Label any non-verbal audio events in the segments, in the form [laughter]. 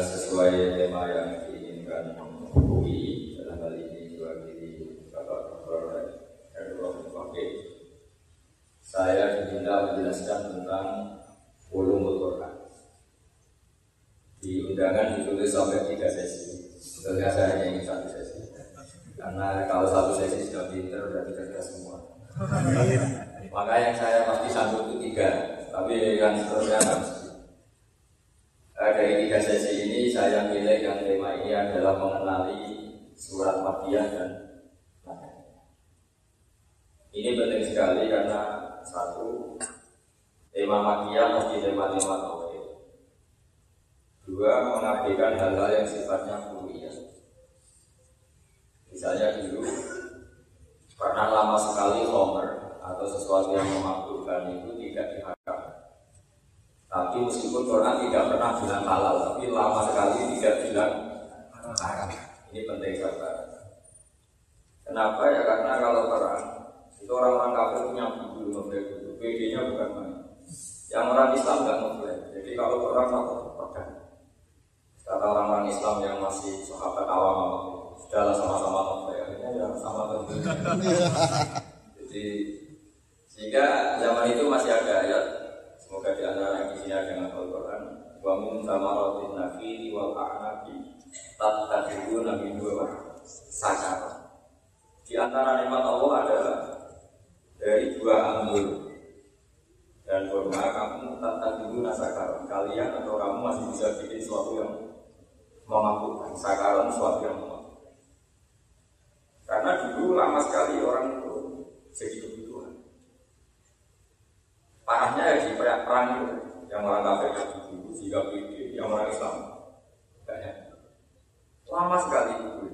sesuai tema yang diinginkan UI dalam hal ini diwakili Bapak Dr. Erdogan Fakih saya diminta menjelaskan tentang ulumul Quran di undangan ditulis sampai tiga sesi. Sebetulnya saya hanya ingin satu sesi karena kalau satu sesi sudah pinter berarti kita semua maka yang saya pasti sanggup itu tiga tapi yang seterusnya kan Eh, dari tiga sesi ini saya pilih yang tema ini adalah mengenali surat Makkiyah dan. Ini penting sekali karena satu tema Makkiyah mesti tema-tema tauhid. Dua mengabaikan hal-hal yang sifatnya. Misalnya dulu pernah lama sekali Homer atau sesuatu yang memakbulkan itu tidak diharapkan. Tapi meskipun Quran tidak pernah bilang halal, tapi lama sekali tidak bilang haram. Ini penting sahabat. Kenapa ya? Karena kalau perang itu orang-orang kafir punya buku ngeblek itu. PD-nya bukan main. Yang orang Islam nggak ngeblek. Jadi kalau perang apa? Pedang. Kata orang-orang Islam yang masih sahabat awam sudahlah sama-sama ngeblek. Akhirnya ya sama. [laughs] Jadi sehingga zaman itu masih ada ayat Semoga di antara yang di sini ada yang hafal Quran. Wa min samaratin nakhili wal a'nabi tattakhidhu nabi dua sakar. Di antara nikmat Allah adalah dari dua anggur dan kurma kamu tattakhidhu nasakar. Kalian atau kamu masih bisa bikin sesuatu yang memabukkan. Sakaran sesuatu yang. Karena dulu lama sekali orang itu jadi kebutuhan. Parahnya ya di perang itu yang orang kafir jadi dulu jika PD yang orang Islam banyak. Lama sekali itu.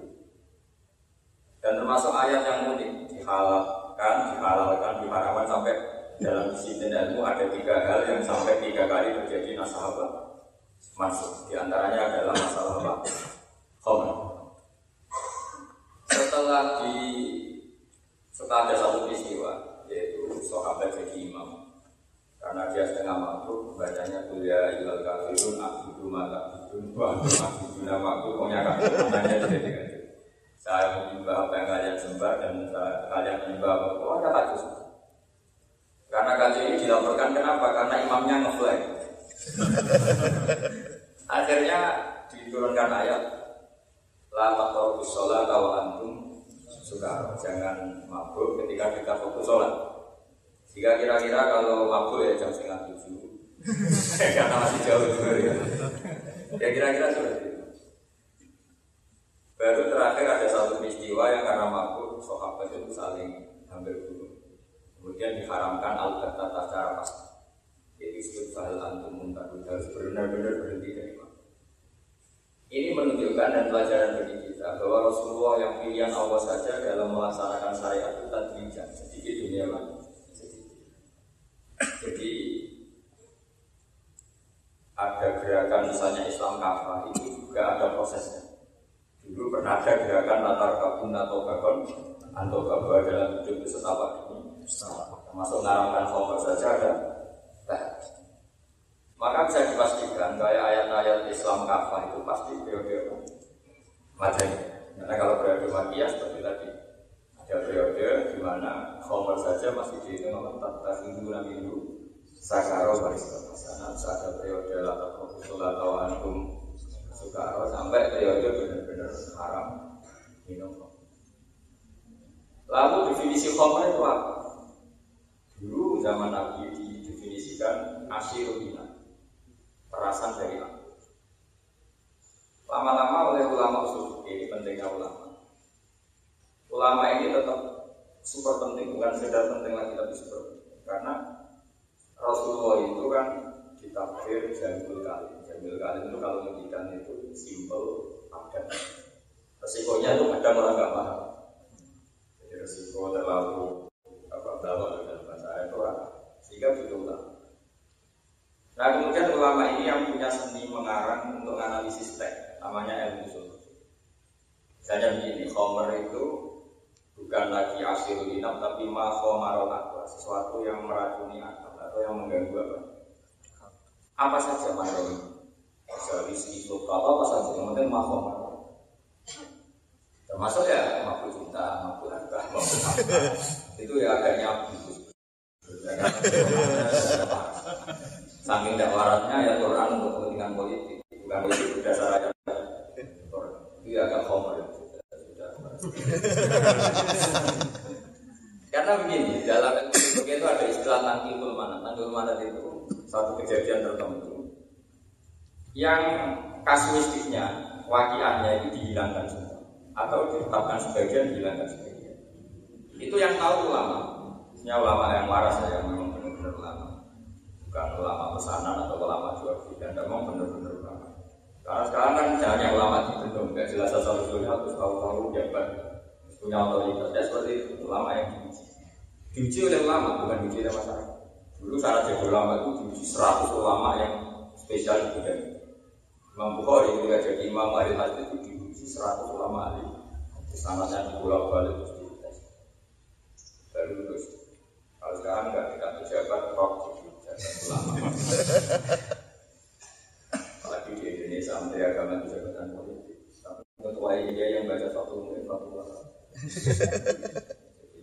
Dan termasuk ayat yang unik dihalalkan, dihalalkan, diharamkan sampai dalam disiplin ilmu ada tiga hal yang sampai tiga kali terjadi nasabah masuk. Di antaranya adalah masalah apa? Khomer. Setelah di setelah ada satu peristiwa yaitu sahabat jadi imam. Karena dia setengah mampu bacanya kuliah ilal kafirun abudu mata bidun wa abudu nama aku pokoknya kafir namanya jadi dengan saya menyembah apa yang kalian sembah dan kalian menyembah apa? Pokoknya kacau karena kacau ini dilaporkan kenapa? Karena imamnya ngeflag. Akhirnya diturunkan ayat la taqrabus sholat wa antum suka jangan mabuk ketika kita fokus sholat. Jika kira-kira kalau mabuk ya jam setengah tujuh. [laughs] Karena masih jauh juga ya. Ya kira-kira seperti itu Baru terakhir ada satu peristiwa yang karena mabuk Sahabat itu saling hampir bunuh Kemudian diharamkan al-batat secara pasti. Jadi disebut fahal antum Harus benar-benar berhenti dari mabuk Ini menunjukkan dan pelajaran bagi kita Bahwa Rasulullah yang pilihan Allah saja dalam melaksanakan syariat itu tadi sedikit dunia mana jadi ada gerakan misalnya Islam kafah itu juga ada prosesnya. Dulu pernah ada gerakan latar kabun atau bakon atau bahwa dalam hidup itu setapak ini termasuk ngaramkan khomer saja ada. Nah, maka bisa dipastikan kayak ayat-ayat Islam kafah itu pasti periode macam karena kalau periode makiyah seperti tadi ada periode di mana khomer saja masih dihitung oleh tata minggu minggu sakaro baris kemasanan ada periode latar fokus atau antum sukaro sampai periode benar-benar haram. Minum. Lalu definisi khomer itu apa? Dulu zaman nabi didefinisikan asyirulina perasan dari aku lama-lama oleh ulama usul ini pentingnya ulama ulama ini tetap super penting, bukan sekedar penting lagi tapi super penting. Karena Rasulullah itu kan ditakdir jamil kali. Jamil kali itu kalau ngendikan itu simple, padat. Resikonya itu kadang orang nggak paham. Jadi resiko terlalu apa bawa dalam bahasa Arab itu sehingga butuh ulama. Nah kemudian ulama ini yang punya seni mengarang untuk analisis teks, namanya ilmu usul. Misalnya begini, Homer itu bukan lagi asil inam tapi mahomaron akwa, sesuatu yang meracuni akal atau yang mengganggu apa? Apa saja maron Bisa suka apa saja, yang penting mahomaron. Termasuk ya mampu cinta, mampu harta, mampu apa. [laughs] Itu ya agak nyabu. [laughs] Saking tidak waratnya ya Quran untuk kepentingan politik, bukan politik berdasar aja. Itu ya agak homer. [laughs] Karena begini, dalam ilmu itu ada istilah tangkil mana. Tangkil mana itu satu kejadian tertentu yang kasuistiknya, wakiannya itu dihilangkan semua atau ditetapkan sebagian dihilangkan sebagian. Itu yang tahu ulama. Ini ulama yang waras ya, ulama bukan ulama pesanan atau ulama jual dan memang benar-benar ulama. Karena sekarang kan misalnya ulama di bentuk nggak jelas asal usulnya harus tahu-tahu jabat punya otoritas. Ya seperti itu ulama yang diuji. Diuji oleh ulama bukan diuji oleh masyarakat. Dulu syarat jadi ulama itu diuji 100 ulama yang spesial di bidang Imam Bukhari ketika jadi imam hari hadis itu diuji 100 ulama ahli. Sanatnya di pulau Bali terus dites. Baru terus. Kalau sekarang nggak tidak pejabat, rock ulama. Apalagi di Indonesia, Menteri Agama itu jabatan politik. Tapi ketua dia yang baca satu mungkin satu ulama.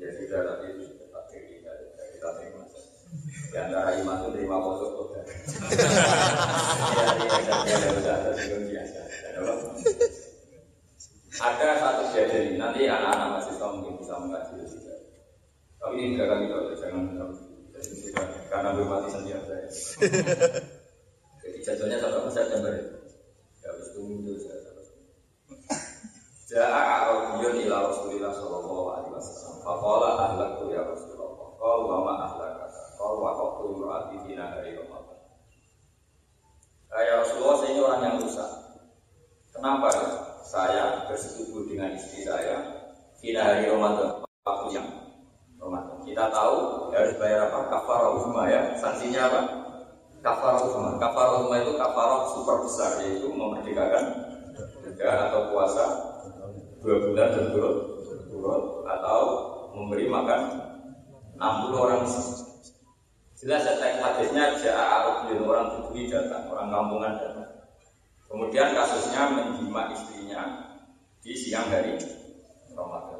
Ya sudah, itu sudah tak kita kita terima. Di antara iman itu terima foto kok. Ada satu kejadian nanti anak-anak mahasiswa mungkin bisa mengkaji juga. Tapi ini tidak kami tahu, jangan karena belum mati sendiri saya. Jadi jatuhnya satu saya gambar Ya harus tunggu saya. Ja'a Arabiyun ila Rasulillah sallallahu alaihi wasallam. Faqala ahlaktu ya Rasulullah. Qala wa ma ahlaka. Qala wa qaqtu imra'ati fi nahari Ramadan. Ya Rasulullah saya ini orang yang rusak. Kenapa saya bersetubuh dengan istri saya di hari Ramadan waktu yang Ramadan. Kita tahu harus bayar apa? Kafarah ya. Sanksinya apa? Kafarah uzma. Kafarah uzma itu kafarah super besar yaitu memerdekakan negara atau puasa dua bulan dan turut atau memberi makan 60 orang Jelas ya teks hadisnya Ja'a Arab orang Bugui datang, orang kampungan datang. Kemudian kasusnya menjima istrinya di siang hari Ramadan.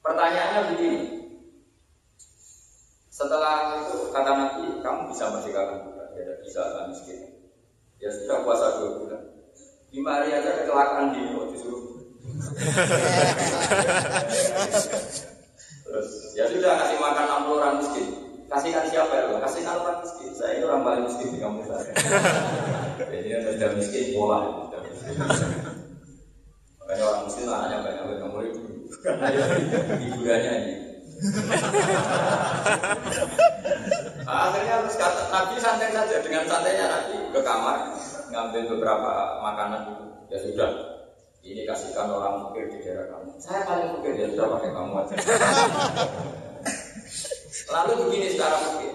Pertanyaannya begini. Setelah itu kata Nabi, kamu bisa merdekakan juga. Ya bisa kan miskin. Ya sudah puasa dua bulan. Lima hari aja kecelakaan di oh, disuruh. Terus ya sudah kasih makan 60 orang miskin. Kasihkan siapa ya? Kasihkan orang miskin. Saya ini orang paling miskin di kampung saya. [laughs] Jadi sudah miskin pola. Makanya orang miskin anaknya banyak banyak kamu itu. [laughs] Karena hiburannya ini. [laughs] Akhirnya harus kata Nabi santai saja dengan santainya Nabi ke kamar ngambil beberapa makanan itu. Ya sudah, ini kasihkan orang fakir di daerah kamu. Saya paling fakir ya sudah pakai kamu aja. [laughs] Lalu begini secara mungkin.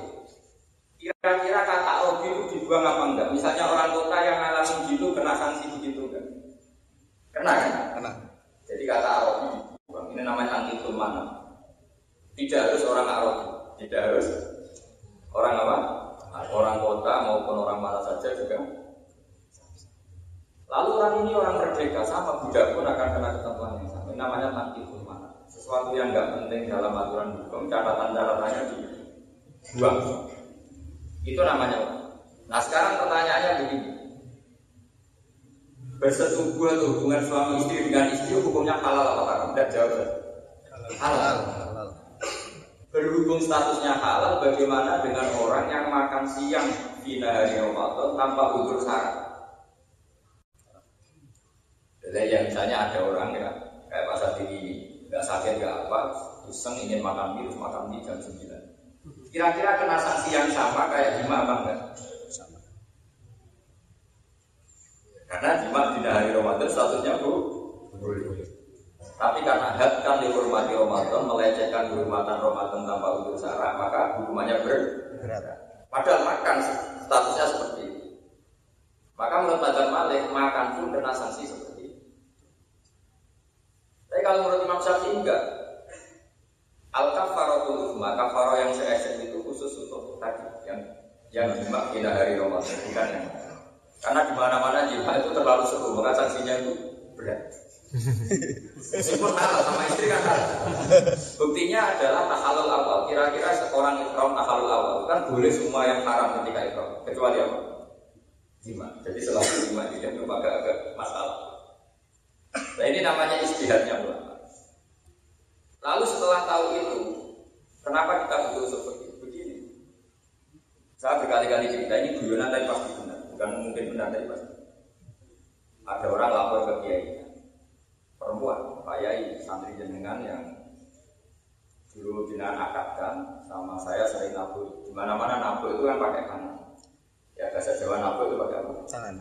Kira-kira kata Obi itu dibuang apa enggak? Misalnya orang kota yang ngalamin gitu kena sanksi begitu kan? Kena kan? Kena. Jadi kata Arabi, ini namanya anti mana? Tidak harus orang Arab, tidak harus orang apa? Orang kota maupun orang mana saja juga. Lalu orang ini orang merdeka sama budak pun akan kena ketentuan yang sama. Ini namanya anti mana? Sesuatu yang nggak penting dalam aturan hukum, catatan-catatannya dibuang. Itu namanya. Nah sekarang pertanyaannya begini. Bersetubuh atau hubungan suami istri dengan istri hukumnya halal apa haram? Tidak jawab. Halal. Berhubung statusnya halal, bagaimana dengan orang yang makan siang di hari Ramadan tanpa udur syarat? Jadi yang misalnya ada orang ya kayak Pak Sadiri nggak sakit nggak apa, iseng ingin makan mie, terus makan mie jam 9. Kira-kira kena sanksi yang sama kayak jima apa enggak? Sama. Karena jima tidak hari Ramadan statusnya bu, Tapi karena had kan dihormati Ramadan, melecehkan kehormatan Ramadan tanpa udur syarat, maka hukumannya berat. Padahal makan statusnya seperti itu. Maka menurut Mazhab Malik, makan pun kena sanksi seperti itu. Tapi kalau menurut Imam Syafi'i enggak. Al kafaratul uzma, kafaro yang se itu khusus untuk tadi yang yang jima tidak hari Ramadan, bukan yang karena di mana-mana jima itu terlalu seru, maka sanksinya itu berat. Meskipun halal sama istri kan halal. Buktinya adalah tahalul awal. Kira-kira seorang ikram tahalul awal kan boleh semua yang haram ketika ikram, kecuali apa? Jima. Jadi selalu jima tidak itu agak-agak masalah. Nah ini namanya istihadnya ulama. Lalu setelah tahu itu, kenapa kita butuh seperti begini? Saya berkali-kali cerita ini guyonan tapi pasti benar, bukan mungkin benar tapi pasti. Ada orang lapor ke kiai, perempuan, Pak Yai, santri jenengan yang dulu jenengan akadkan sama saya sering nabur. Di mana-mana nabur itu kan pakai kanan. Ya bahasa Jawa nabur itu pakai apa? Tangan.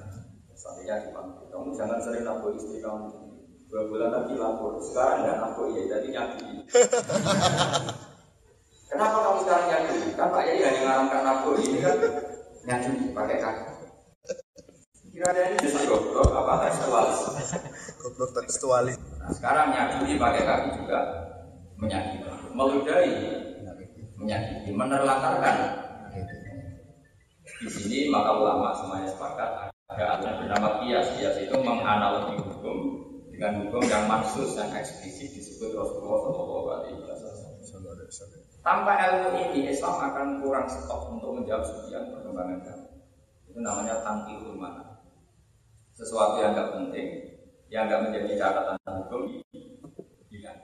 Santrinya dipanggil, kamu jangan sering nabur istri kamu. Dua bulan lagi lapor. Sekarang nggak lapor ya, jadi nyaki. [laughs] Kenapa kamu sekarang nyaki? Kan Pak Yai hanya ngaramkan lapor ini kan nyaki pakai kaki. Kira-kira ini bisa goblok apa tekstualis? Goblok tekstualis. Nah, sekarang nyaki pakai kaki juga menyakiti, meludahi, menyakiti, menerlantarkan. Di sini maka ulama semuanya sepakat ada aturan bernama kias. Kias itu menganalogi hukum dengan hukum yang mansus dan eksplisit disebut Rasulullah Shallallahu Alaihi Wasallam. Tanpa ilmu ini Islam akan kurang stok untuk menjawab sekian perkembangan kamu. Itu namanya tangkil mana. Sesuatu yang tidak penting, yang tidak menjadi catatan hukum hilang.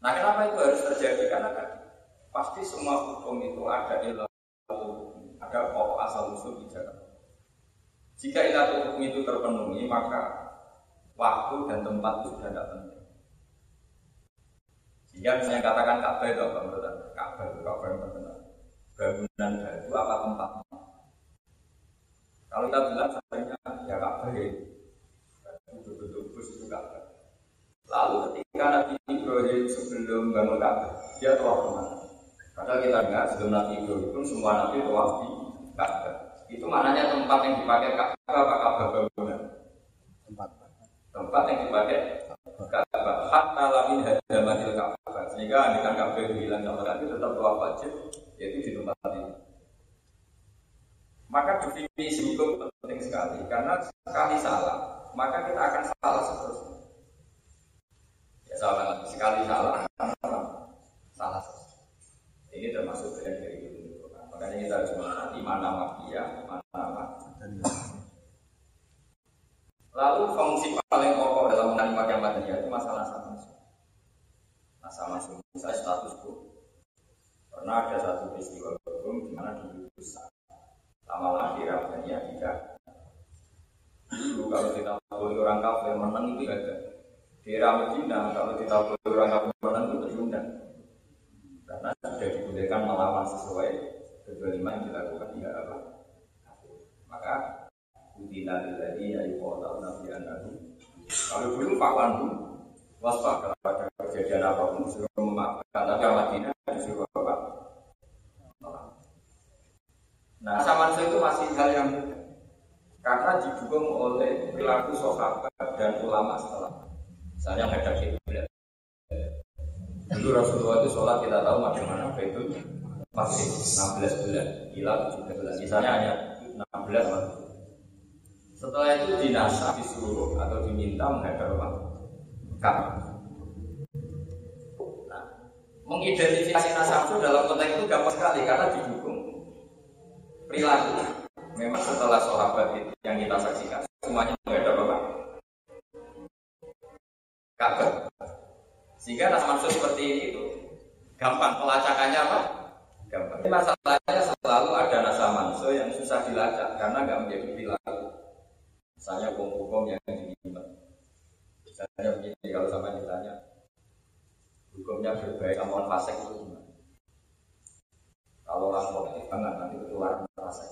Nah kenapa itu harus terjadi? Karena kan pasti semua hukum itu ada ilmu ada pokok asal usul bicara. Jika ilatul hukum itu terpenuhi, maka waktu dan tempat itu sudah tidak penting. Sehingga misalnya katakan Ka'bah itu apa menurut Anda? Ka'bah itu Ka'bah yang terkenal. Bangunan itu apa tempatnya? Kalau kita bilang sebenarnya ya Ka'bah ya betul-betul bus itu Ka'bah. Lalu ketika Nabi Ibrahim sebelum bangun Ka'bah, dia telah ke mana? Padahal kita ingat sebelum Nabi Ibrahim pun semua Nabi telah di Ka'bah. Itu maknanya tempat yang dipakai Ka'bah apa Ka'bah bangunan? Tempat tempat yang dipakai Ka'bah hatta lamin hadamatil Ka'bah sehingga andikan Ka'bah itu hilang sama itu tetap doa wajib yaitu di tempat maka definisi hukum penting sekali. Karena sekali salah maka kita akan salah seterusnya. Ya salah. Sekali salah salah ini termasuk bagian dari itu. Makanya kita harus mengerti mana makia mana Lalu fungsi paling pokok dalam yang madaniya itu masalah sama Nah sama saya status quo. Pernah ada satu peristiwa hukum di mana di besar lama-lama di Ramadania tidak. Dulu kalau kita boleh orang kafir menang itu ada. Di Medina kalau kita boleh orang kafir menang itu terundang. Karena sudah dibolehkan melawan sesuai kedoliman yang dilakukan tidak apa. Maka Udina lilladhi ayyukotal nabi anahu Kalau dulu Pak Wandu Waspada pada kejadian apa pun Disuruh memaafkan Tapi Madinah disuruh apa? Nah sama itu masih hal yang Karena didukung oleh perilaku sahabat dan ulama setelah Misalnya ada kiblat Dulu Rasulullah itu sholat kita tahu bagaimana itu masih 16 bulan, gila 17 bulan. Misalnya hanya 16 bulan. Setelah itu dinasa disuruh atau diminta menghadap? Ka'bah. Nah, mengidentifikasi nasab itu dalam konteks itu gampang sekali karena didukung perilaku. Memang setelah sahabat itu yang kita saksikan semuanya menghadap apa? Ka'bah. Sehingga nasa maksud seperti ini itu gampang pelacakannya apa? Gampang. Masalahnya selalu ada nasa manso yang susah dilacak karena nggak menjadi perilaku. Misalnya hukum-hukum yang diminta. Misalnya begini, kalau sama ditanya, Hukumnya berbaik amal fasik itu gimana? Kalau orang politik banget nanti ketularan fasik.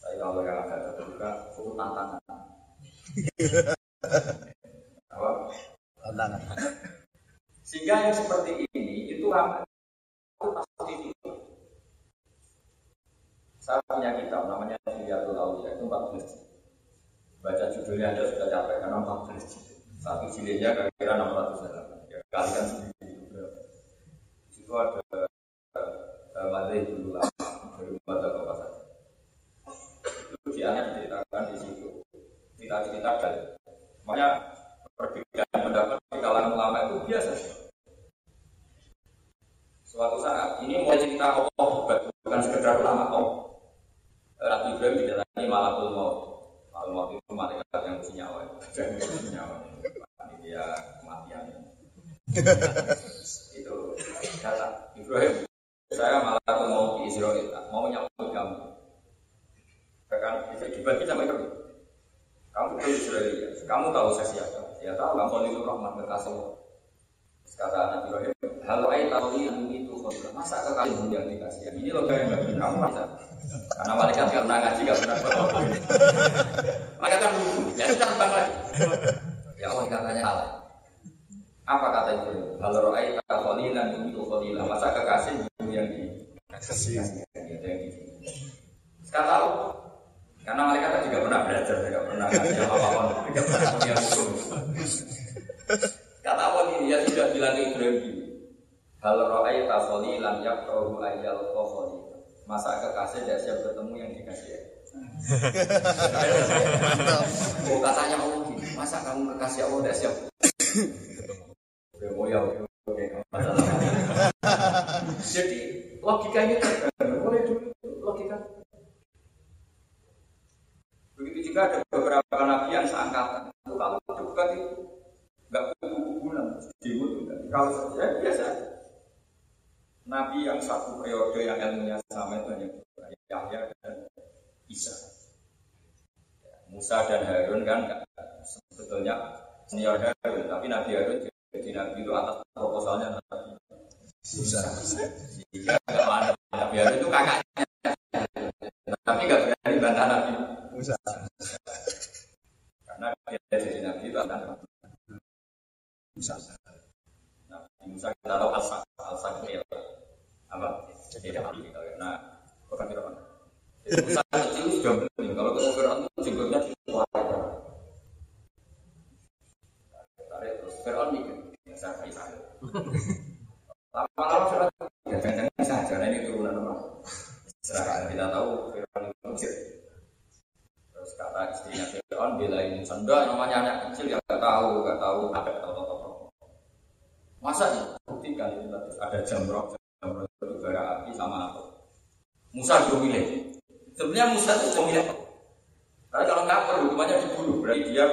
Tapi kalau yang agak terbuka, itu tantangan. [laughs] Apa? Tantangan. Sehingga yang seperti ini itu ramai. Itu pasti itu. Saya punya kitab namanya Hiyatul Aulia itu 14 Baca judulnya aja sudah capek karena 14 jilid. Satu jilidnya kira-kira 600 halaman. Ya, kalikan sendiri itu berapa. Di situ ada uh, Madai dulu lama dari baca apa saja. Itu di anak diceritakan di situ. Kita ceritakan. Makanya perbedaan pendapat di kalangan ulama itu biasa. Suatu saat ini mau cerita Allah bukan sekedar ulama Allah. Ratu Ibrahim didatangi malakul maut. Malakul maut itu malaikat yang punya nyawa. Yang punya nyawa. Ini dia kematian. itu kata Ibrahim, saya malakul maut di Israel mau nyambut kamu. Bahkan bisa dibagi sama kamu. Kamu ke Israel, kamu tahu saya siapa? Ya tahu, kamu itu rahmat kekasih Kata Nabi Ibrahim, halo ayat tahu ini itu masa kekasih yang dikasih? Ini loh kayak kamu masa karena malaikat nggak pernah ngaji, nggak pernah berdoa. Malaikat kan lugu, ya sudah terbang lagi. Ya Allah katanya Allah. Apa kata itu? Kalau roai tak kholilan itu kholilan, masa kekasih itu yang di Kasih. yang di Kata Allah, karena malaikat kan juga pernah belajar, juga pernah ngaji apa-apa, juga pernah punya hukum. Kata Allah ini, ya sudah bilang ke Ibrahim gini. Kalau roai tak kholilan, ya kau ayal kholilan. Masa kekasih tidak siap ketemu yang dikasih Oh katanya Allah gini, masa kamu kekasih Allah tidak siap? Oh ya, oke, masalah. Jadi logikanya boleh dulu logika. Begitu juga ada beberapa nabi yang seangkatan. Kalau dekat itu nggak kubu-kubunan, Kalau saya biasa Nabi yang satu periode yang ilmunya sama itu hanya Yahya dan Isa. Musa dan Harun kan sebetulnya senior Harun, tapi Nabi Harun jadi Nabi itu atas proposalnya Nabi Musa. Nggak ada Nabi Harun itu kakaknya, tapi nggak berani bantah Nabi Musa. Karena dia jadi Nabi akan Musa. Nabi Musa kita tahu al-sak. Al-sakil apa? Jadi Nabi kita nah bukan kita mana Musa kecil sudah belum kalau itu jenggotnya dikeluarkan tarik terus. Ya saya kayak lama-lama Fir'aun ya jangan-jangan saja nah, ini turunan apa serahkan kita tahu Fir'aun itu Mesir terus kata istrinya Fir'aun belain Musa enggak namanya anak kecil ya nggak tahu nggak tahu ada atau atau masa ya buktikan itu tadi ada jamrok jamrok itu bara api sama apa Musa itu milih sebenarnya Musa itu mau milih tapi kalau ngapel hukumannya dibunuh berarti dia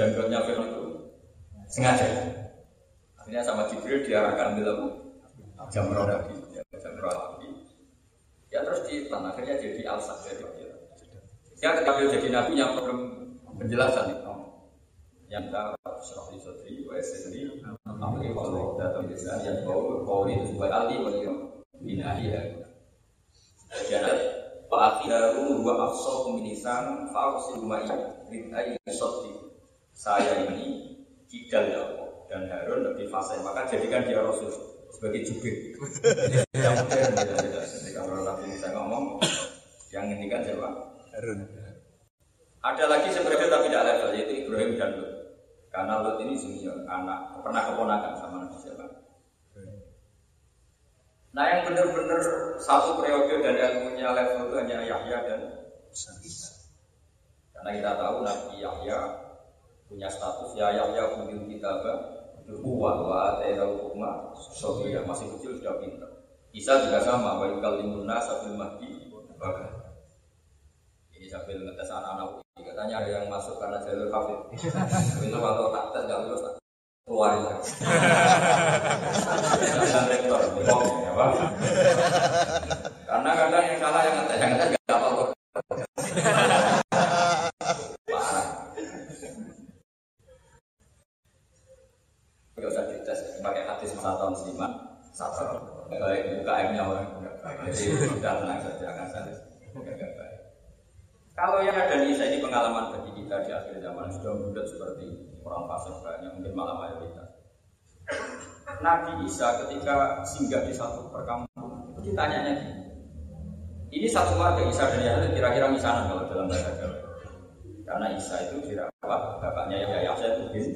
jambak janggotnya Fir'aun itu sengaja akhirnya sama Jibril diarahkan bilang jamrok lagi ya, jamrok api ya terus di akhirnya jadi al-sak jadi ya ketika beliau jadi nabi yang problem penjelasan itu yang tak surah di sotri wa sendiri amri kalau datang di sana yang kau kau itu sebagai ahli bagi binahi ya dan Pak Akhiru wa afsal pemilisan fausil rumah ini ridai sotri saya ini kidal ya Allah dan Harun lebih fasih maka jadikan dia Rasul sebagai jubir [laughs] yang modern ketika orang Nabi Musa ngomong yang ini kan siapa Harun. ada lagi sebenarnya tapi tidak level yaitu Ibrahim dan Lut. Karena Lut ini junior, anak pernah keponakan sama Nabi siapa? Nah yang benar-benar satu periode dan ilmunya level itu hanya Yahya dan Musa. karena kita tahu Nabi Yahya punya status. Ya Yahya punya kitab buah wa tahu hukma sofia masih kecil sudah pintar. Isa juga sama wa yukallimun nas bil mahdi ini sambil ngetes anak-anak katanya ada yang masuk karena jalur kafir. Itu kalau tak tes nggak lulus keluarin dan rektor ya karena kadang yang salah yang ngetes yang ngetes nggak apa-apa parah nggak usah dites, satu musliman satu. Baik UKM-nya. Jadi sudah tenang saja akan saya. Kalau yang ada di Isa ini pengalaman bagi kita di akhir zaman sudah mudah seperti orang fasik banyak, mungkin malah mayoritas. Nabi Isa ketika singgah di satu perkampungan itu ditanyanya gini. Ini satu keluarga Isa dan Yahya kira-kira misalnya kalau dalam bahasa Jawa. Karena Isa itu dirawat bapaknya Yahya itu bin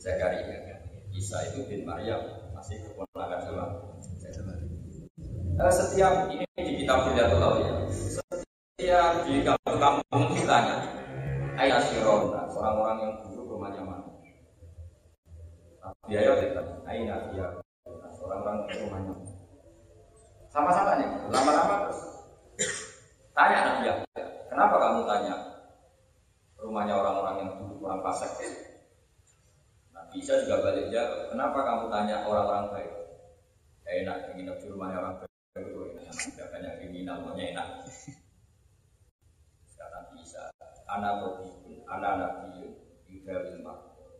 Zakaria. Isa itu bin Maryam masih keponakan sama setiap ini di kitab Hidayatul ya. Setiap di kampung ditanya, ayat sirona, orang-orang yang buruk rumahnya mana? Biaya kita, ayat dia, orang-orang rumahnya. Sama-sama nih, lama-lama terus. Tanya Nabi Yahya, kenapa kamu tanya rumahnya orang-orang yang dulu kurang fasik? Nabi Isa juga balik jawab, kenapa kamu tanya orang-orang baik? Ya enak, ingin di rumahnya orang baik itu enak, tidak banyak kriminal, maunya enak. Sekarang bisa, anak berpikir, anak nabi, juga ilmu.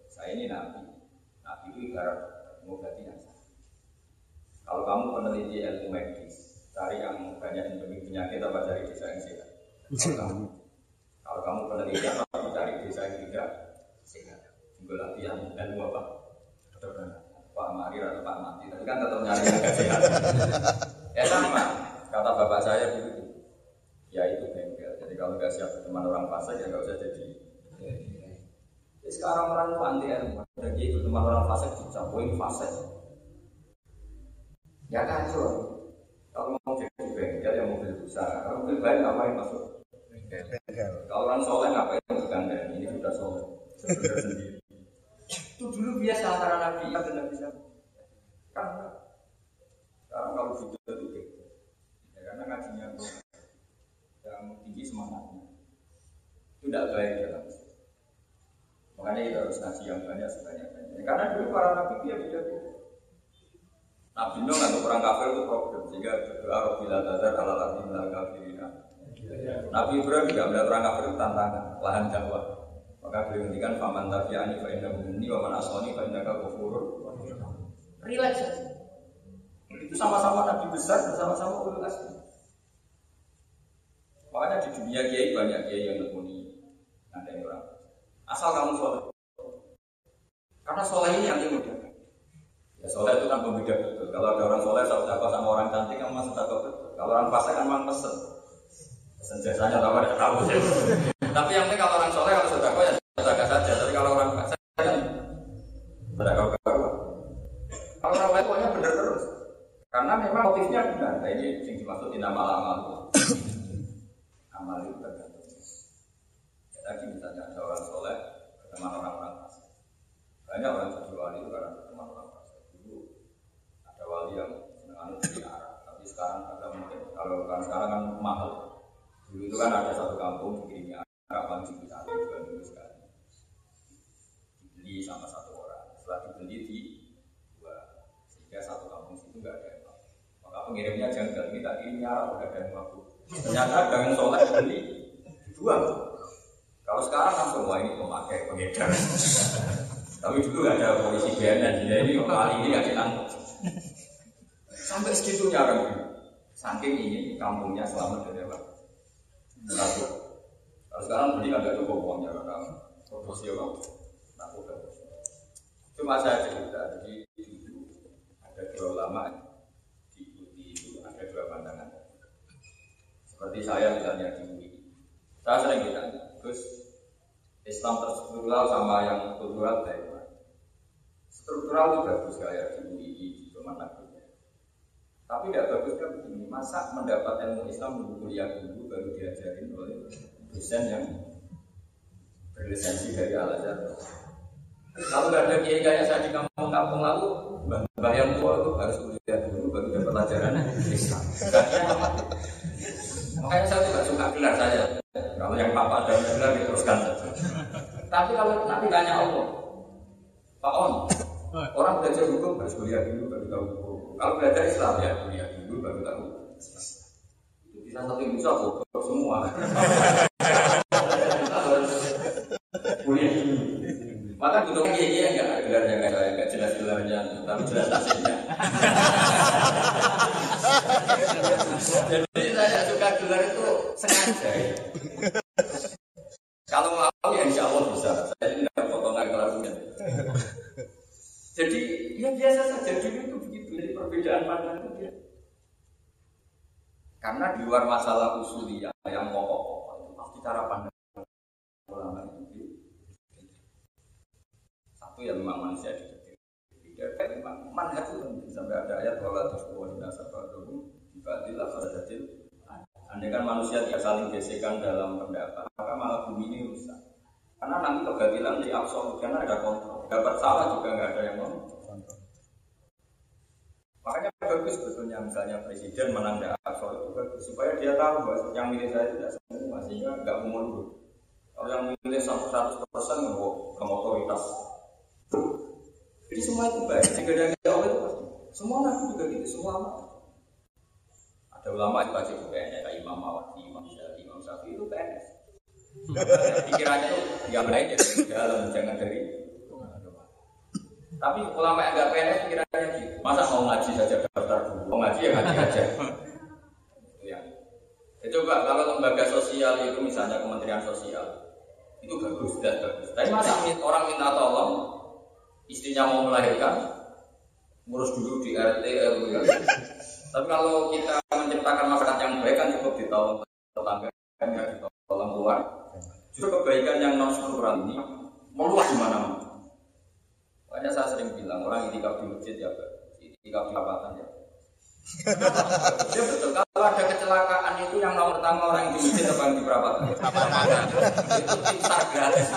Saya ini nabi, nabi itu ibarat yang sakit. Kalau kamu peneliti ilmu medis, cari yang banyak endemik penyakit apa cari desa yang sehat. Kalau kamu, kamu penelitian apa cari desa yang tidak. Tinggal latihan ilmu apa? Kedokteran. Pak Mari atau Pak Mati, tapi kan tetap nyari sehat. [laughs] ya sama, kata bapak saya begitu. Ya itu bengkel. Jadi kalau nggak siap teman orang fasik ya nggak usah jadi. Jadi sekarang orang itu anti ilmu. Jadi itu teman orang fasik dicampuri fasik. Ya kacau. Kalau mau jadi bengkel ya mobil besar. Kalau mobil baik ngapain masuk? Bengkel. Kalau orang soleh ngapain masuk gandeng? Ini sudah soleh. Sudah sendiri. Itu dulu biasa antara Nabi dan Nabi siapa? Kan. Sekarang kalau video itu gitu. Ya, karena ngajinya yang tinggi semangatnya. Itu tidak baik dalam Islam. Makanya kita harus ngaji yang banyak sebanyak-banyaknya. Karena dulu para nabi dia beda-beda. Nabi Nuh atau orang kafir itu problem sehingga berdoa Rabbila tazar ala ardi minal kafirina. Nabi Ibrahim juga melihat orang kafir itu tantangan, lahan dakwah. Maka beliau ngendikan faman tabi'ani fa innahu minni wa man asani fa innaka ghafurur Relax saja. Itu sama-sama nabi besar dan sama-sama ulul azmi. Makanya di dunia kiai banyak kiai yang nekuni ada yang orang. Asal kamu soleh. Karena soleh ini yang mudah. Ya soleh itu kan pembeda betul. Kalau ada orang soleh saya sama orang cantik kan masuk betul. Kalau orang fasik kan memang pesen. Pesen jasanya tahu ada tahu sih. [laughs] Tapi yang penting kalau orang soleh kalau sudah ya sudah saja. Tapi kalau orang fasik kan sudah kau Kalau orang lain pokoknya benar terus. Karena memang motifnya benar. Nah, ini yang dimaksud nama amal. Amal itu tergantung. Ya, tadi misalnya ada orang soleh, teman orang-orang fasik. Banyak orang jadi wali itu karena teman orang fasik. Dulu ada wali yang senang di Arab, tapi sekarang agak mungkin. Kalau kan sekarang kan mahal. Dulu itu kan ada satu kampung di Arab, langsung bisa juga dulu sekali. Dibeli sama satu orang. Setelah dibeli di dua, sehingga satu kampung situ nggak ada yang mampu. Maka pengirimnya jangan ini kirim Arab udah ada mampu. Ternyata dengan soleh beli dijual. Kalau sekarang kan semua ini pemakai pengedar. [laughs] Tapi dulu ada polisi BNN, jadi ini kali ini nggak ditangkap. Sampai segitunya kan. Saking ini kampungnya selamat dari apa? Narkoba. Kalau sekarang beli nggak cukup uangnya karena proporsi apa? Narkoba. Cuma saya cerita, jadi ada dua ulama diikuti itu ada dua pandangan. Seperti saya misalnya di UI. Saya sering ditanya, Gus, Islam terstruktural sama yang kultural baik? Struktural itu bagus kayak di UI, di Kementerian Tapi tidak bagus kan begini, masa mendapat ilmu Islam dulu kuliah dulu baru diajarin oleh dosen yang berlisensi dari Al Azhar. Kalau nggak ada kiai kayak saya di kampung-kampung lalu, mbah yang tua itu harus kuliah dulu baru dapat pelajaran Islam. [laughs] Makanya saya tidak suka gelar saya. Kalau yang papa ada gelar diteruskan saja. Tapi kalau nanti tanya Allah, Pak On, orang belajar hukum harus kuliah dulu baru tahu hukum. Kalau belajar Islam ya kuliah dulu baru tahu. Itu bisa satu bisa bodoh semua. Kuliah. Maka butuh kiai yang ada gelarnya nggak saya nggak jelas gelarnya, tapi jelas hasilnya. Jadi saya suka gelar itu sengaja. Ya. Kalau mau ya insya Allah bisa. Saya tidak potongan kelarnya. Jadi ya biasa saja dulu itu begitu. Jadi perbedaan pandangan itu dia. Karena di luar masalah usuliyah yang pokok-pokok itu pasti cara pandang ulama itu satu yang memang manusia di tidak ada memang manhaj itu penting sampai ada ayat wala tasbuh nasabatuhum dibadilah fadatil Andai kan manusia tidak saling gesekan dalam pendapat, maka malah bumi ini rusak. Karena nanti kebatilan di absolut, karena ada kontrol. Dapat salah juga nggak ada yang kontrol. Makanya bagus sebetulnya misalnya presiden menang di absolut itu bagus supaya dia tahu bahwa yang milih saya tidak semua sehingga nggak mundur. Kalau yang milih satu seratus persen nggak otoritas. Jadi semua itu baik. Jika dia jauh itu pasti. Semua nabi juga gitu. Semua ada ulama yang baca PNS, kayak Imam Mawardi, Imam Syafi'i, Imam Syafi'i itu PNS. Pikirannya itu yang baik ya dalam jangan dari tapi ulama yang nggak PNS pikirannya gitu. Masa mau ngaji saja daftar dulu, mau ngaji ya ngaji aja. [laughs] ya. Ya coba kalau lembaga sosial itu misalnya Kementerian Sosial itu bagus dan bagus. Tapi masa orang minta tolong istrinya mau melahirkan ngurus dulu di RT RW [laughs] tapi kalau kita menciptakan masyarakat yang baik kan cukup ditolong tetangga, kan ditolong keluar. Justru kebaikan yang non struktural ini meluas di mana-mana. Makanya saya sering bilang orang itikaf di masjid ya, itikaf di abatan ya. [laughs] ya betul. Kalau ada kecelakaan itu yang nomor pertama orang di masjid apa yang di perapatan? itu gratis.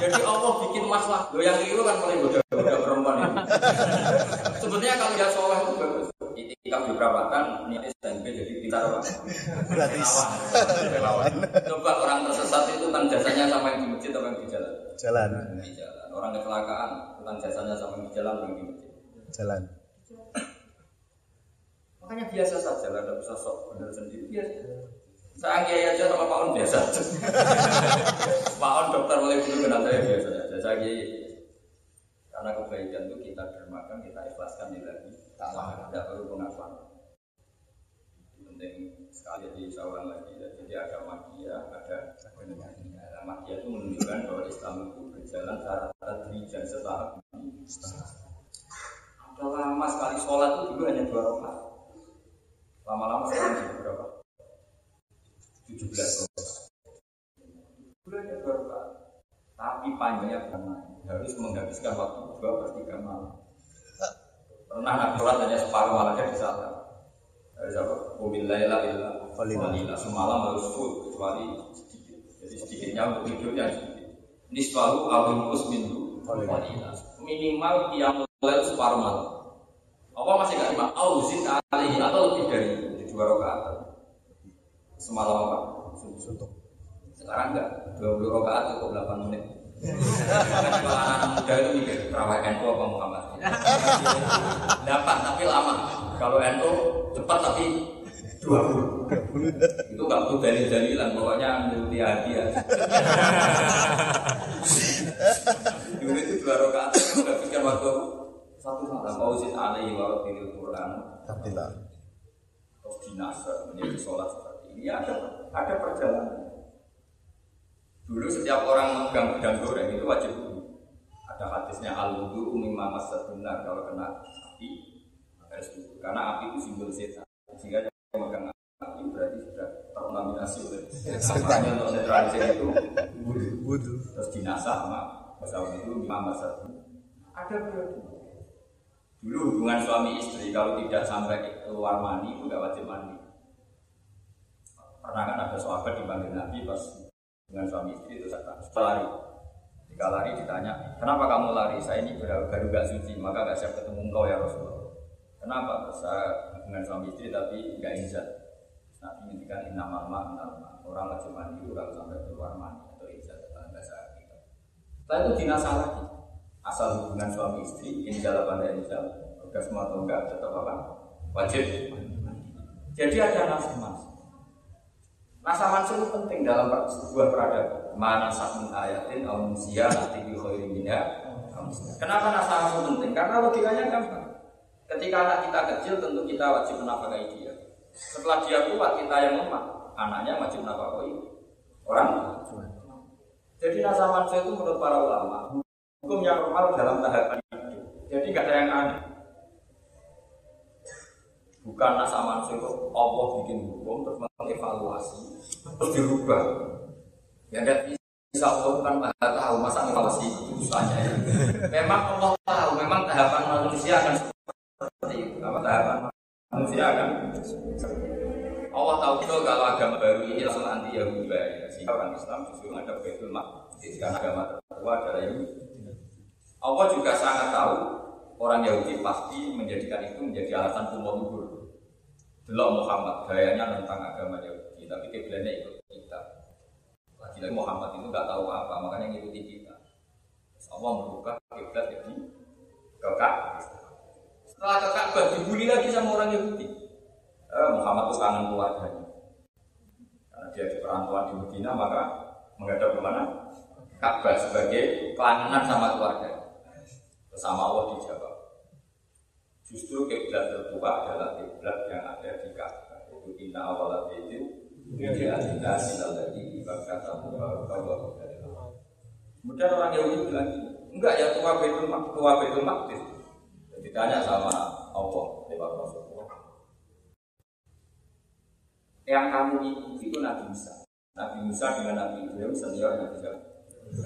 Jadi Allah bikin masalah. Lo yang keliru kan paling bodoh-bodoh perempuan itu. Sebetulnya kalau dia soleh itu bagus. Itikaf di perapatan, niat SMP jadi pintar apa? Gratis. Coba orang tersesat itu tentang jasanya sama yang di masjid apa yang di jalan? Jalan. Di jalan. Orang kecelakaan tentang jasanya sama di jalan yang di masjid? Jalan. Makanya biasa saja lah, tidak usah sok benar sendiri biasa. Saya kiai aja sama Pak On biasa. [laughs] Pak On dokter mulai dulu kenal saya biasa saja. Saya kiai. Karena kebaikan itu kita dermakan, kita ikhlaskan di lagi. Tidak perlu pengakuan. Penting sekali jadi saya lagi. Jadi ada magia, ada magia itu menunjukkan bahwa Islam itu berjalan secara tadrijan setahap. Ada lama sekali sholat itu dulu hanya dua rakaat. Lama-lama sekarang jadi berapa? 17 rakaat. Bulannya dua rakaat. Tapi panjangnya karena harus menghabiskan waktu dua per tiga malam. Pernah nabi sholat hanya separuh malamnya di sana. Harus apa? Ubillaila illa qalila. Semalam harus full kecuali sedikit. Jadi sedikitnya untuk tidurnya sedikit. Nisfahu awinkus minhu qalila. Minimal yang mulai separuh malam. Apa masih gak lima? Auzin alihi atau lebih dari itu dua rakaat. Semalam apa? Suntuk. Sekarang enggak, 20 rakaat cukup 8 menit. [laughs] Kalau anak muda itu mikir, terawih NU apa Muhammad? [laughs] Dapat tapi lama. Kalau NU cepat tapi 20. Itu enggak perlu dalil-dalilan, pokoknya menurut hati ya. Dulu itu dua rakaat, menghabiskan waktu apa? satu malam. Fauzin alaihi wa rabbil Quran. Alhamdulillah. Atau dinasa menjadi sholat seperti ini. Ya, ada, ada perjalanan. Dulu setiap orang memegang gedang goreng itu wajib. Ada hadisnya al wudhu mimma masadunar kalau kena api harus. Karena api itu simbol setan. Sehingga yang memegang api berarti sudah terkontaminasi oleh setan. Untuk netralisir itu wudhu. Wudhu. Terus dinasa sama pasal itu mimma masadunar. Ada. Dulu hubungan suami istri kalau tidak sampai keluar mandi itu nggak wajib mandi. Pernah kan ada sahabat dipanggil Nabi pas dengan suami istri itu saya lari. Jika lari ditanya, kenapa kamu lari? Saya ini baru baru gak suci, maka gak siap ketemu engkau ya Rasulullah. Kenapa? Saya dengan suami istri tapi gak izat. Nabi ngintikan inna mama inna Orang wajib mandi kalau sampai keluar mandi atau izat dalam bahasa kita. Setelah itu dinasah lagi. Asal hubungan suami istri, injal apa tidak injal, orgasme atau enggak tetap apa? Wajib. Jadi ada nafsu mas. Nasa mansuh itu penting dalam sebuah peradaban. Mana sakun ayatin al musia nanti bi. Kenapa nasabah itu penting? Karena logikanya gampang. Ketika anak kita kecil tentu kita wajib menafkahi dia. Setelah dia kuat kita yang lemah, anaknya wajib menafkahi orang. Jadi nasabah manusia itu menurut para ulama hukum yang normal dalam tahapan hidup. Jadi nggak ada yang aneh. Bukan nasabah manusia itu Allah bikin hukum terus mengevaluasi terus dirubah. Ya enggak bisa Allah bukan maha tahu masa evaluasi itu ya. Memang Allah tahu, memang tahapan manusia akan seperti itu. Apa tahapan manusia akan Allah tahu betul kalau agama baru ini langsung anti Yahudi ya. Sehingga orang Islam justru ada Baitul Maqdis karena agama tertua adalah Yahudi. Allah juga sangat tahu orang Yahudi pasti menjadikan itu menjadi alasan kumul luhur. Delok Muhammad gayanya tentang agama Yahudi, tapi kiblatnya ikut kita. Lagi-lagi Muhammad itu nggak tahu apa, makanya ngikuti kita. Terus Allah merubah kiblat jadi kekak. Setelah ke Ka'bah dibully lagi sama orang Yahudi. Eh, Muhammad itu kangen keluarganya. Karena dia di perantauan di Medina, maka menghadap ke mana? Ka'bah sebagai kelangenan sama keluarga. Bersama Allah dijawab. Justru kiblat tertua adalah kiblat yang ada di Ka'bah. Itu inna awalat itu Dia tidak silal lagi Ibakata Mubarakah Kemudian orang Yahudi bilang Enggak ya tua Maqdis Tua Baitul Maqdis Ditanya sama Allah lewat Rasulullah. Yang kamu ikuti itu Nabi Musa. Nabi Musa dengan Nabi Ibrahim senior Nabi Ibrahim.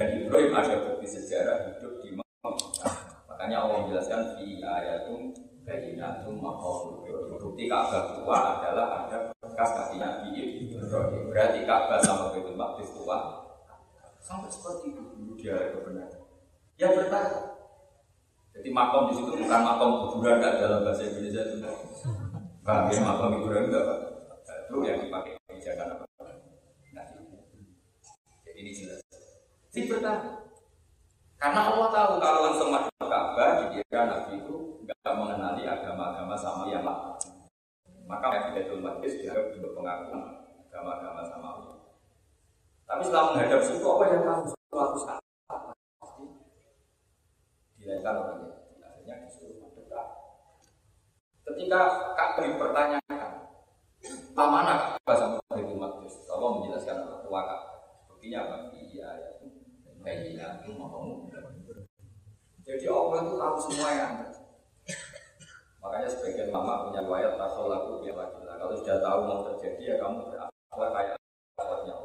Dan Ibrahim ada bukti sejarah hidup di Mekah. Makanya Allah menjelaskan Di ayatum Bayinatum Mahal Bukti Ka'bah tua adalah ada bekas kaki Nabi Ibrahim. Berarti Ka'bah sama Baitul Maqdis tua. Sampai seperti itu. Dulu dia kebenaran. Ya bertanya jadi makom di situ bukan makom kuburan nggak dalam bahasa Indonesia itu. Paham ya makom kuburan enggak Pak? Itu yang dipakai kebijakan apa? Nah, jadi ini jelas. Bertanya. Karena Allah tahu kalau langsung masuk Ka'bah, dikira Nabi itu nggak mengenali agama-agama sama yang lain. Maka yang Baitul Maqdis dianggap juga pengakuan agama-agama sama Allah. Tapi setelah menghadap situ, apa yang tahu suatu saat dilahirkan orang Yahudi. Akhirnya disuruh mendekat. Ketika Ka'bah dipertanyakan, Pak mana Ka'bah sama Baitul Maqdis? Allah menjelaskan apa tua Ka'bah. Buktinya apa? Iya, ya. Bayilah itu mau. Jadi Allah itu tahu semua yang ada. Makanya sebagian lama punya riwayat tasol lagu biar lagi Kalau sudah tahu mau terjadi ya kamu berakhlak kayak akhlaknya.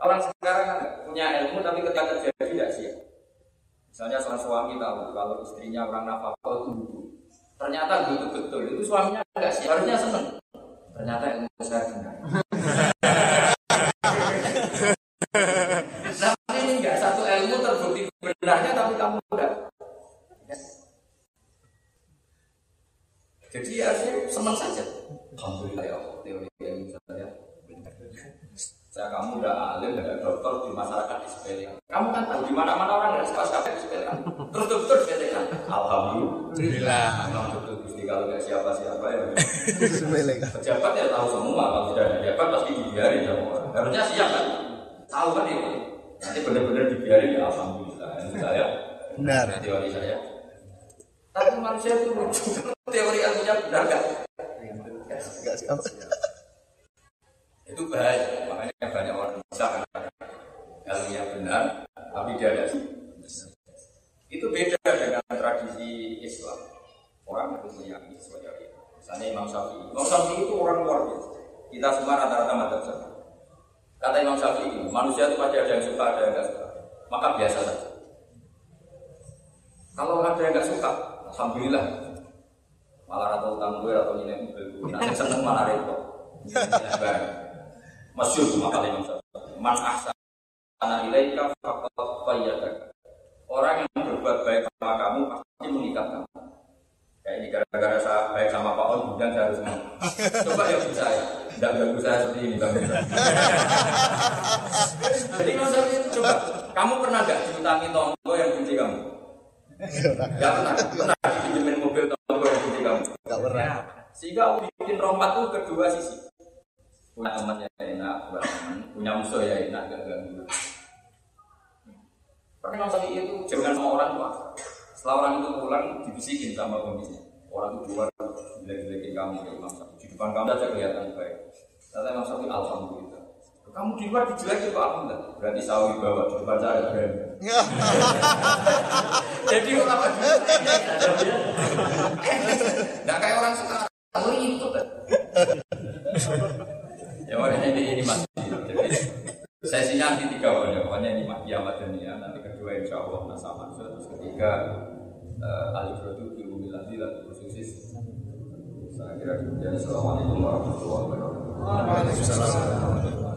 Orang sekarang kan punya ilmu tapi ketika terjadi tidak siap. Misalnya seorang suami tahu kalau istrinya orang nafkah itu. Ternyata betul betul itu suaminya enggak sih harusnya seneng. Ternyata ilmu saya benar. nah ini enggak satu ilmu terbukti benarnya tapi kamu enggak. Jadi harusnya senang saja. Alhamdulillah ya teori ilmu saya saya kamu udah alim, udah dokter di masyarakat di sepele. Kamu kan tahu di mana mana orang nggak suka sekali di sepele. Terus dokter sepele. Alhamdulillah. Memang betul gusti kalau nggak siapa siapa ya. Kan. [laughs] Pejabat ya tahu semua kalau sudah ada pejabat pasti dibiarin sama orang. Harusnya siap kan. Tahu kan itu. Nanti benar-benar dibiarin ya alhamdulillah. Ini saya. Benar. Ini teori saya. Tapi manusia itu lucu. Teori ilmunya benar nggak? Enggak siapa. itu bahaya makanya banyak orang bisa ilmunya benar tapi dia ada itu beda dengan tradisi Islam. Orang itu meyakini sesuatu misalnya Imam Syafi'i. Imam Syafi'i itu orang luar biasa. Kita semua rata-rata madzhab sama kata Imam Syafi'i manusia itu pasti ada yang suka ada yang nggak suka. Maka biasa saja. Kalau ada yang nggak suka alhamdulillah. Malah atau utang gue atau nilai mobil gue nanti seneng malah repot. Masyur cuma kali Imam Syafi'i. Man ahsana ilaika faqad qayyadaka. Orang yang berbuat baik sama kamu pasti mengikat kamu. Kayak ini gara-gara saya baik sama Pak On, kemudian saya harus mau. Coba ya bisa ya. Tidak ganggu saya seperti ini Bang. Jadi Syafi'i itu coba, kamu pernah gak diutangi tonggo yang benci kamu? Gak pernah, pernah dipinjemin mobil tonggo yang benci kamu? Enggak pernah. Sehingga Allah bikin rahmat itu kedua sisi punya teman ya enak, punya musuh ya enak, gak ganggu. Pernah Imam Syafi'i itu jangan sama orang tua. Setelah orang itu pulang, dibisikin sama pemimpinnya. Orang itu keluar, jelek-jelekin kamu ke Imam Syafi'i. Di depan kamu saja kelihatan baik. Kata Imam Syafi'i, Alhamdulillah. Kamu di luar dijelekin kok Alhamdulillah. Berarti sawi bawa di depan saya berani. [laughs] Jadi dulu Nggak kayak orang sekarang ikut Ya makanya ini, ini masih Jadi sesinya nanti tiga pokoknya Pokoknya ini kiamat dunia insya Allah Nasa Mansur Terus ketiga uh, Alif Rodu Biru Miladi Lalu Khususis Saya kira demikian. Assalamualaikum warahmatullahi wabarakatuh.